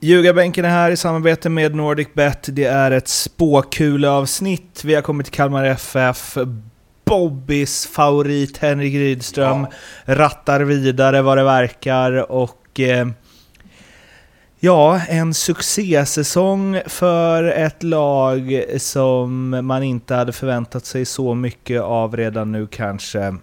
Ljugarbänken är här i samarbete med NordicBet. Det är ett spåkuleavsnitt. Vi har kommit till Kalmar FF. Bobbys favorit Henrik Rydström ja. rattar vidare vad det verkar och eh, ja, en succésäsong för ett lag som man inte hade förväntat sig så mycket av redan nu kanske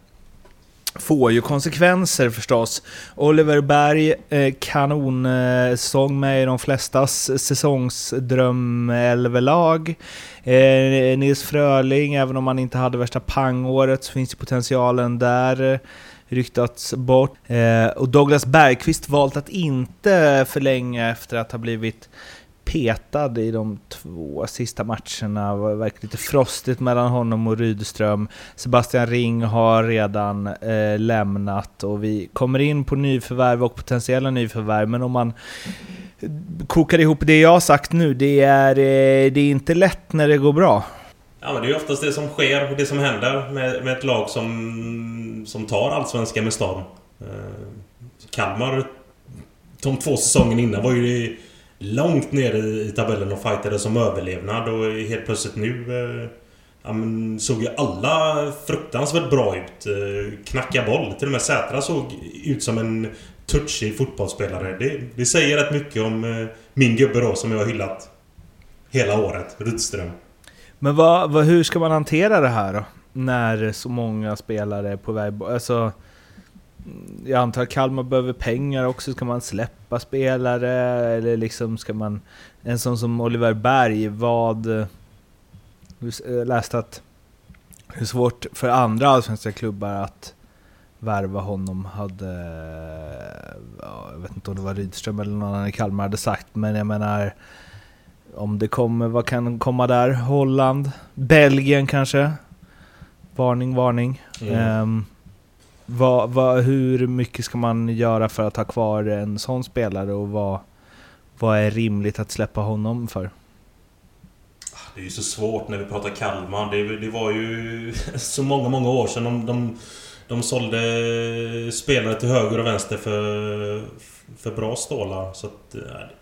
får ju konsekvenser förstås. Oliver Berg, eh, kanonsång eh, med i de flestas säsongsdrömelvelag. Eh, Nils Fröling, även om han inte hade värsta pangåret så finns ju potentialen där ryktats bort. Eh, och Douglas Bergqvist valt att inte förlänga efter att ha blivit petad i de två sista matcherna. Det verkar lite frostigt mellan honom och Rydström. Sebastian Ring har redan eh, lämnat och vi kommer in på nyförvärv och potentiella nyförvärv. Men om man kokar ihop det jag har sagt nu, det är, eh, det är inte lätt när det går bra. Ja, men det är ju oftast det som sker och det som händer med, med ett lag som, som tar Allsvenskan med storm. Eh, Kalmar, de två säsongerna innan var ju det långt nere i, tabellen och fightade som överlevnad och helt plötsligt nu eh, ja, men, såg ju alla fruktansvärt bra ut. Eh, knacka boll. Till och med Sätra såg ut som en touchig fotbollsspelare. Det, det säger rätt mycket om eh, min gubbe då som jag har hyllat hela året, Rydström. Men vad, vad, hur ska man hantera det här då? När så många spelare är på väg Alltså jag antar att Kalmar behöver pengar också. Ska man släppa spelare? Eller liksom ska man... En sån som Oliver Berg, vad... Jag läste att är svårt för andra allsvenska klubbar att värva honom hade... Ja, jag vet inte om det var Rydström eller någon annan i Kalmar hade sagt, men jag menar... Om det kommer, vad kan komma där? Holland? Belgien kanske? Varning, varning. Mm. Um, vad, vad, hur mycket ska man göra för att ha kvar en sån spelare och vad, vad är rimligt att släppa honom för? Det är ju så svårt när vi pratar Kalmar. Det, det var ju så många, många år sedan de, de, de sålde spelare till höger och vänster för, för bra stålar. Så att, eh,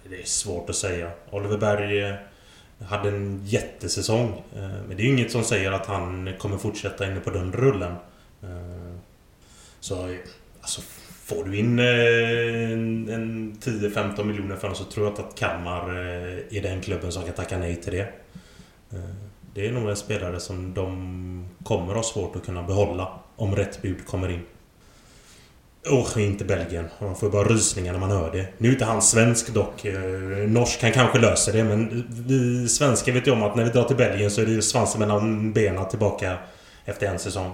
det är svårt att säga. Oliver Berg eh, hade en jättesäsong. Eh, men det är ju inget som säger att han kommer fortsätta inne på den rullen. Så alltså, får du in eh, en, en 10-15 miljoner för honom så tror jag inte att Kalmar eh, är den klubben som kan tacka nej till det. Eh, det är nog en spelare som de kommer ha svårt att kunna behålla om rätt bud kommer in. Och inte Belgien. Man får bara rysningar när man hör det. Nu är inte han svensk dock. Norsk kan kanske lösa det men vi svenskar vet ju om att när vi drar till Belgien så är det svansen mellan benen tillbaka efter en säsong.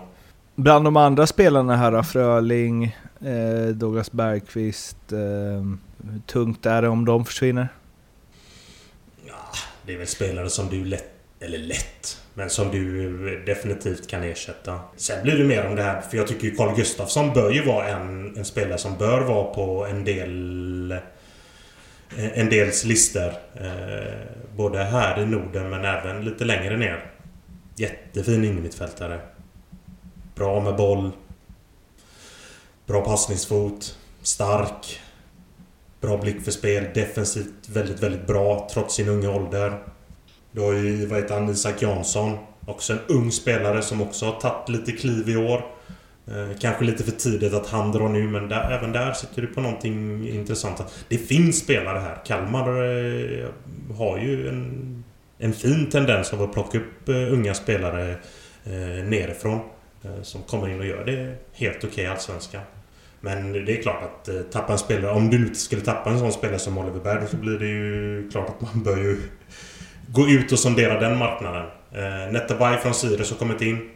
Bland de andra spelarna här Fröling, eh, Douglas Bergqvist. Eh, hur tungt är det om de försvinner? Ja, det är väl spelare som du lätt... Eller lätt. Men som du definitivt kan ersätta. Sen blir det mer om det här, för jag tycker ju Carl Gustafsson bör ju vara en, en spelare som bör vara på en del... Eh, en dels listor. Eh, både här i Norden men även lite längre ner. Jättefin innermittfältare. Bra med boll. Bra passningsfot. Stark. Bra blick för spel. Defensivt väldigt, väldigt bra trots sin unga ålder. Du har ju, vad heter han, Isak Jansson. Också en ung spelare som också har tagit lite kliv i år. Eh, kanske lite för tidigt att han drar nu men där, även där sitter du på någonting intressant. Det finns spelare här. Kalmar eh, har ju en, en fin tendens av att plocka upp eh, unga spelare eh, nerifrån. Eh, som kommer in och gör det helt okej okay, Allsvenskan. Men det är klart att eh, tappa en spelare... Om du inte skulle tappa en sån spelare som Oliver Berg så blir det ju klart att man bör ju gå ut och sondera den marknaden. Eh, Netabay från Sirius har kommit in.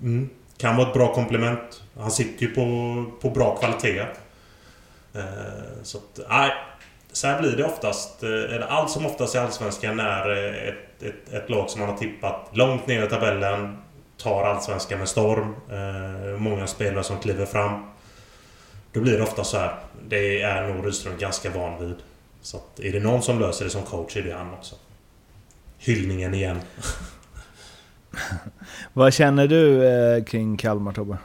Mm. Kan vara ett bra komplement. Han sitter ju på, på bra kvalitet. Eh, så att, nej. Så här blir det oftast. Eh, eller allt som oftast i Allsvenskan när ett, ett, ett lag som man har tippat långt ner i tabellen tar Allsvenskan med storm. Eh, många spelare som kliver fram. Då blir det ofta så här. Det är nog Rydström ganska van vid. Så att är det någon som löser det som coach är det han också. Hyllningen igen. Vad känner du eh, kring Kalmar Tobbe?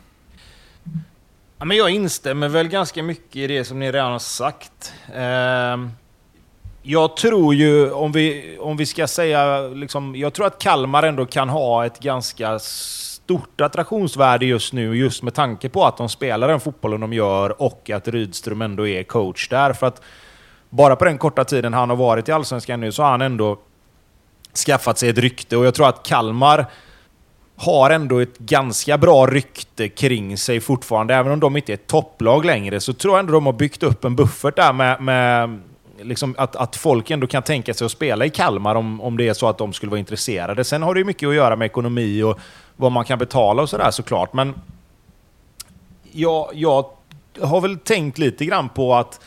Ja, men jag instämmer väl ganska mycket i det som ni redan har sagt. Eh, jag tror ju, om vi, om vi ska säga, liksom, jag tror att Kalmar ändå kan ha ett ganska stort attraktionsvärde just nu, just med tanke på att de spelar den fotbollen de gör och att Rydström ändå är coach där. För att bara på den korta tiden han har varit i Allsvenskan nu så har han ändå skaffat sig ett rykte och jag tror att Kalmar har ändå ett ganska bra rykte kring sig fortfarande. Även om de inte är ett topplag längre så tror jag ändå de har byggt upp en buffert där med, med liksom att, att folk ändå kan tänka sig att spela i Kalmar om, om det är så att de skulle vara intresserade. Sen har det ju mycket att göra med ekonomi och vad man kan betala och sådär såklart. Men jag, jag har väl tänkt lite grann på att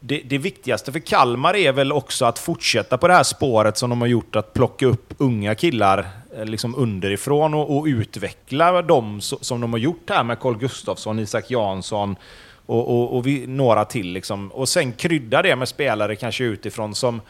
det, det, viktigaste för Kalmar är väl också att fortsätta på det här spåret som de har gjort, att plocka upp unga killar eh, liksom underifrån och, och utveckla dem som de har gjort här med Carl Gustafsson, Isak Jansson och, och, och vi, några till. Liksom. Och sen krydda det med spelare kanske utifrån som,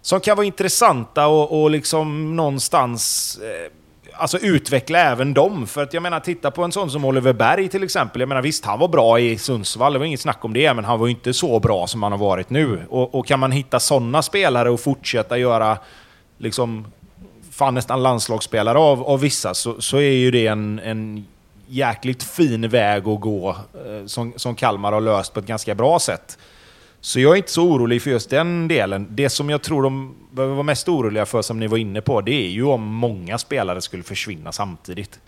som kan vara intressanta och, och liksom någonstans eh, alltså utveckla även dem. För att jag menar, titta på en sån som Oliver Berg till exempel. Jag menar visst, han var bra i Sundsvall, det var inget snack om det, men han var ju inte så bra som han har varit nu. Och, och kan man hitta sådana spelare och fortsätta göra liksom fan nästan landslagsspelare av, av vissa, så, så är ju det en, en jäkligt fin väg att gå eh, som, som Kalmar har löst på ett ganska bra sätt. Så jag är inte så orolig för just den delen. Det som jag tror de behöver vara mest oroliga för, som ni var inne på, det är ju om många spelare skulle försvinna samtidigt.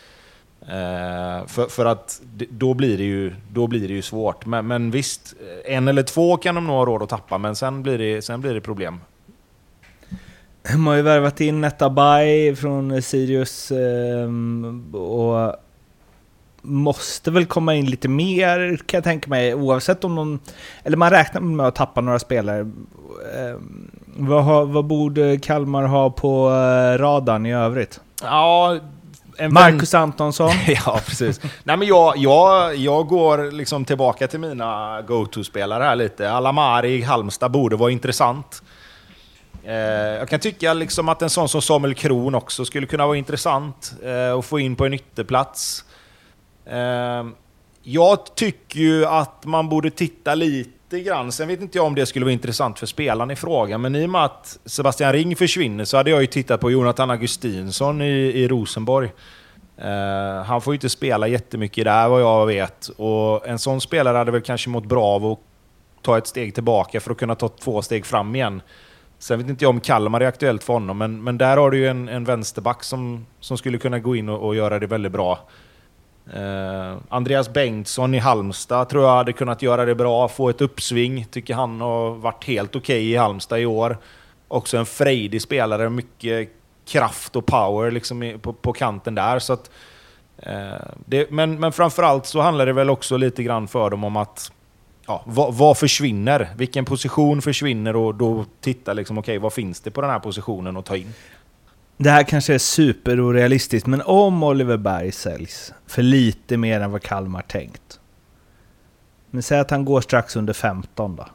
Uh, för, för att då blir det ju, då blir det ju svårt. Men, men visst, eh, en eller två kan de nog ha råd att tappa, men sen blir det, sen blir det problem. De har ju värvat in Netabay från Sirius ehm, och måste väl komma in lite mer kan jag tänka mig, oavsett om de... Eller man räknar med att tappa några spelare. Eh, vad, har, vad borde Kalmar ha på eh, radarn i övrigt? Ja... Marcus Antonsson? ja, precis. Nej, men jag, jag, jag går liksom tillbaka till mina go-to-spelare här lite. Alamari i Halmstad borde vara intressant. Eh, jag kan tycka liksom att en sån som Samuel Kron också skulle kunna vara intressant eh, att få in på en ytterplats. Ehm, jag tycker ju att man borde titta lite grann. Sen vet inte jag om det skulle vara intressant för spelaren i fråga, men i och med att Sebastian Ring försvinner så hade jag ju tittat på Jonathan Augustinsson i, i Rosenborg. Uh, han får ju inte spela jättemycket där vad jag vet. Och en sån spelare hade väl kanske mått bra av att ta ett steg tillbaka för att kunna ta två steg fram igen. Sen vet inte jag om Kalmar är aktuellt för honom, men, men där har du ju en, en vänsterback som, som skulle kunna gå in och, och göra det väldigt bra. Uh, Andreas Bengtsson i Halmstad tror jag hade kunnat göra det bra, få ett uppsving. Tycker han har varit helt okej okay i Halmstad i år. Också en frejdig spelare, mycket kraft och power liksom på, på kanten där. Så att, uh, det, men, men framförallt så handlar det väl också lite grann för dem om att ja, vad, vad försvinner? Vilken position försvinner? Och då titta liksom, okej, okay, vad finns det på den här positionen att ta in? Det här kanske är superorealistiskt, men om Oliver Berg säljs för lite mer än vad Kalmar tänkt. Men säg att han går strax under 15 då.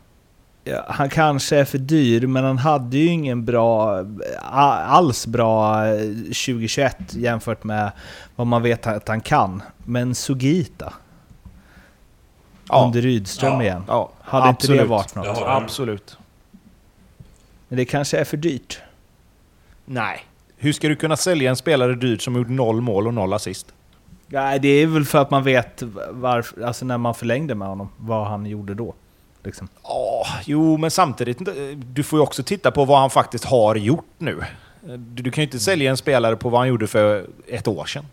Ja, han kanske är för dyr, men han hade ju ingen bra, alls bra 2021 jämfört med vad man vet att han kan. Men Sugita? Ja. Under Rydström ja. igen? Ja. Hade Absolut. inte det varit något? Det Absolut. Men det kanske är för dyrt? Nej. Hur ska du kunna sälja en spelare dyrt som gjort noll mål och noll assist? Ja, det är väl för att man vet varför, alltså när man förlängde med honom, vad han gjorde då. Liksom. Ja, jo, men samtidigt, du får ju också titta på vad han faktiskt har gjort nu. Du, du kan ju inte sälja en spelare på vad han gjorde för ett år sedan.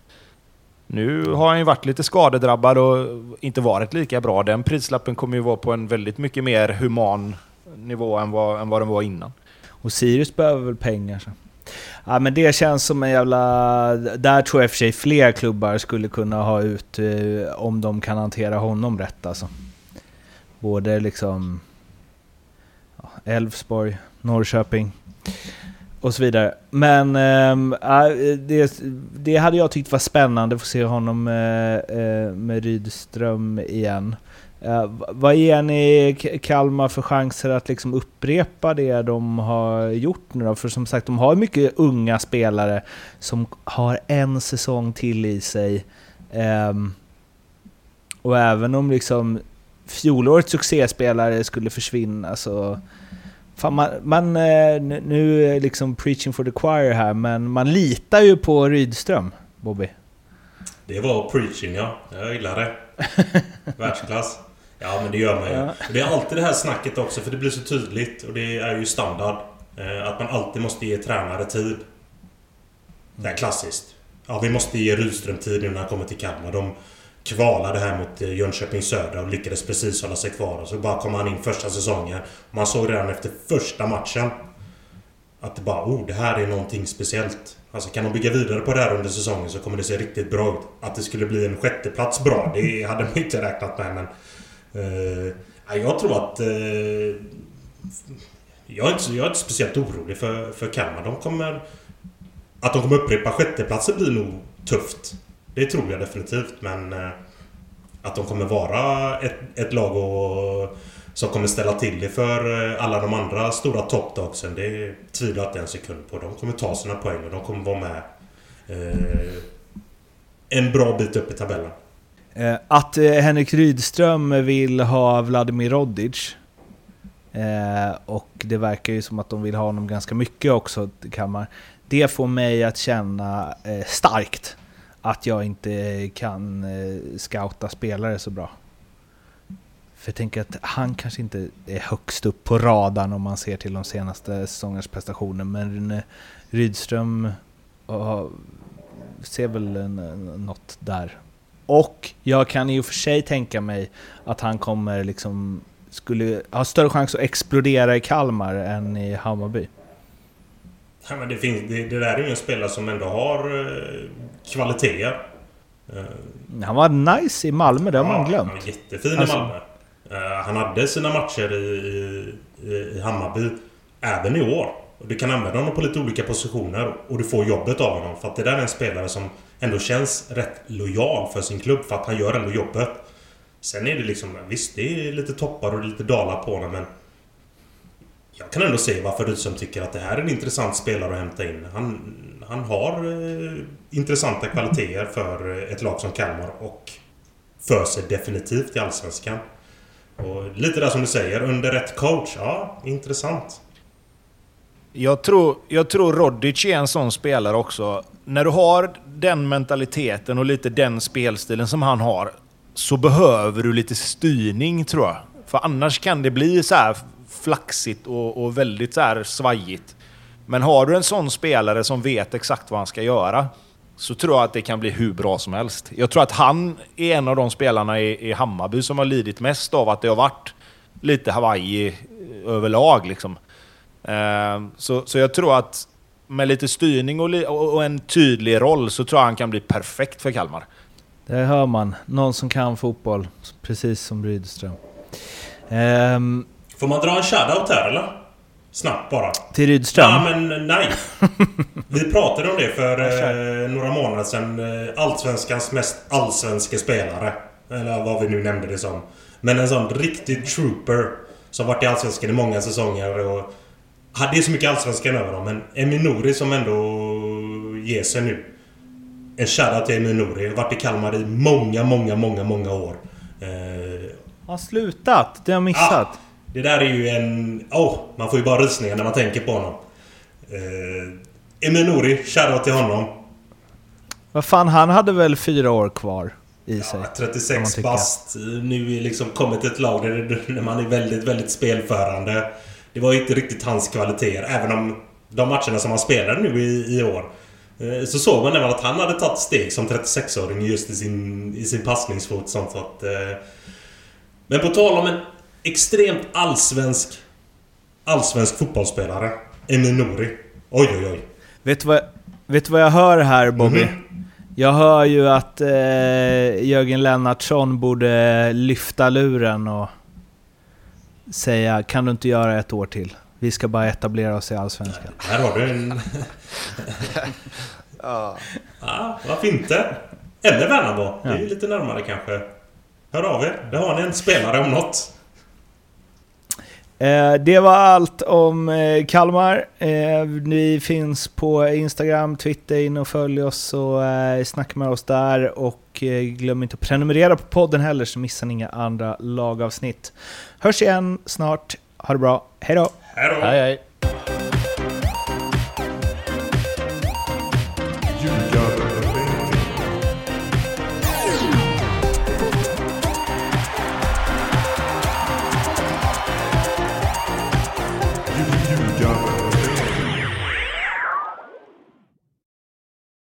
Nu har han ju varit lite skadedrabbad och inte varit lika bra. Den prislappen kommer ju vara på en väldigt mycket mer human nivå än vad, än vad den var innan. Och Sirius behöver väl pengar. Så. Ja, men det känns som en jävla... Där tror jag i och för sig fler klubbar skulle kunna ha ut eh, om de kan hantera honom rätt alltså. Både liksom... Elfsborg, ja, Norrköping och så vidare. Men äh, det, det hade jag tyckt var spännande att få se honom äh, med Rydström igen. Uh, vad ger ni Kalmar för chanser att liksom upprepa det de har gjort nu då? För som sagt, de har mycket unga spelare som har en säsong till i sig. Um, och även om liksom fjolårets succéspelare skulle försvinna så... Fan, man, man, eh, nu är liksom preaching for the choir här, men man litar ju på Rydström, Bobby. Det var preaching ja. Jag gillar det. Världsklass. Ja, men det gör man ju. Ja. Det är alltid det här snacket också, för det blir så tydligt. Och det är ju standard. Eh, att man alltid måste ge tränare tid. Det är klassiskt. Ja, vi måste ge Rydström tid nu när han kommer till Kalmar. De kvalade här mot eh, Jönköping Södra och lyckades precis hålla sig kvar. Och så bara kom han in första säsongen. Man såg redan efter första matchen att det bara oh, det här är någonting speciellt. Alltså kan de bygga vidare på det här under säsongen så kommer det se riktigt bra ut. Att det skulle bli en sjätteplats bra, det hade man inte räknat med men... Eh, jag tror att... Eh, jag, är inte, jag är inte speciellt orolig för, för Kalmar. De kommer... Att de kommer upprepa sjätteplatsen blir nog tufft. Det tror jag definitivt men... Eh, att de kommer vara ett, ett lag och, som kommer ställa till det för eh, alla de andra stora toppdagsen. Det tvivlar jag inte en sekund på. De kommer ta sina poäng och de kommer vara med eh, en bra bit upp i tabellen. Eh, att eh, Henrik Rydström vill ha Vladimir Rodic. Eh, och det verkar ju som att de vill ha honom ganska mycket också, Kammar. Det får mig att känna starkt att jag inte kan scouta spelare så bra. För jag tänker att han kanske inte är högst upp på radarn om man ser till de senaste säsongernas prestationer. Men Rydström ser väl något där och jag kan i och för sig tänka mig att han kommer liksom skulle ha större chans att explodera i Kalmar än i Hammarby. Ja, men det, finns, det, det där är ju en spelare som ändå har eh, kvaliteter. Eh, han var nice i Malmö, det har ja, man glömt. Han var jättefin alltså, i Malmö. Eh, han hade sina matcher i, i, i Hammarby även i år. Du kan använda honom på lite olika positioner och du får jobbet av honom. För att det där är en spelare som ändå känns rätt lojal för sin klubb för att han gör ändå jobbet. Sen är det liksom, visst det är lite toppar och lite dalar på honom men... Jag kan ändå se varför Rydström tycker att det här är en intressant spelare att hämta in. Han, han har eh, intressanta kvaliteter för eh, ett lag som Kalmar och för sig definitivt i Allsvenskan. Och lite där som du säger, under rätt coach. Ja, intressant. Jag tror, jag tror Rodic är en sån spelare också. När du har den mentaliteten och lite den spelstilen som han har, så behöver du lite styrning tror jag. För annars kan det bli så här flaxigt och, och väldigt så här svajigt. Men har du en sån spelare som vet exakt vad han ska göra, så tror jag att det kan bli hur bra som helst. Jag tror att han är en av de spelarna i, i Hammarby som har lidit mest av att det har varit lite Hawaii överlag. Liksom. Ehm, så, så jag tror att med lite styrning och, och, en tydlig roll så tror jag han kan bli perfekt för Kalmar. Det hör man. Någon som kan fotboll, precis som Rydström. Um, Får man dra en shoutout här eller? Snabbt bara. Till Rydström? Ja, men nej. Vi pratade om det för eh, några månader sedan. Eh, Allsvenskans mest allsvenska spelare. Eller vad vi nu nämnde det som. Men en sån riktig trooper. Som varit i Allsvenskan i många säsonger och det är så mycket Allsvenskan över dem, men Emi Nouri som ändå ger sig nu. En shoutout till Emi Nouri. Varit i Kalmar i många, många, många, många år. Eh, har slutat? Det har jag missat. Ah, det där är ju en... Åh! Oh, man får ju bara rysningar när man tänker på honom. Eh, Emi Nouri, shoutout till honom. Vad fan, han hade väl fyra år kvar i sig? Ja, man 36 tycka. bast. Nu är liksom kommit ett lag där man är väldigt, väldigt spelförande. Det var ju inte riktigt hans kvaliteter. Även om de matcherna som han spelade nu i, i år. eh, Så såg man även att han hade tagit steg som 36-åring just i sin, i sin passningsfot sånt. Så att, eh, men på tal om en extremt allsvensk allsvensk fotbollsspelare. Emin Nouri. Oj, oj, oj. Vet du vad, vet du vad jag hör här Bobby? Mhm. Jag hör ju att eh, Jörgen Lennartsson borde lyfta luren och säga kan du inte göra ett år till? Vi ska bara etablera oss i Allsvenskan. Här har du en... Ja. Ja, varför inte? Eller Värnamo. Det är ju lite närmare kanske. Hör av er. Där har ni en spelare om något. Eh, det var allt om eh, Kalmar. Eh, vi finns på Instagram, Twitter, in och följ oss och eh, snacka med oss där. Och glöm inte att prenumerera på podden heller så missar ni inga andra lagavsnitt. Hörs igen snart. Ha det bra. Hej då! Då. Hej hej.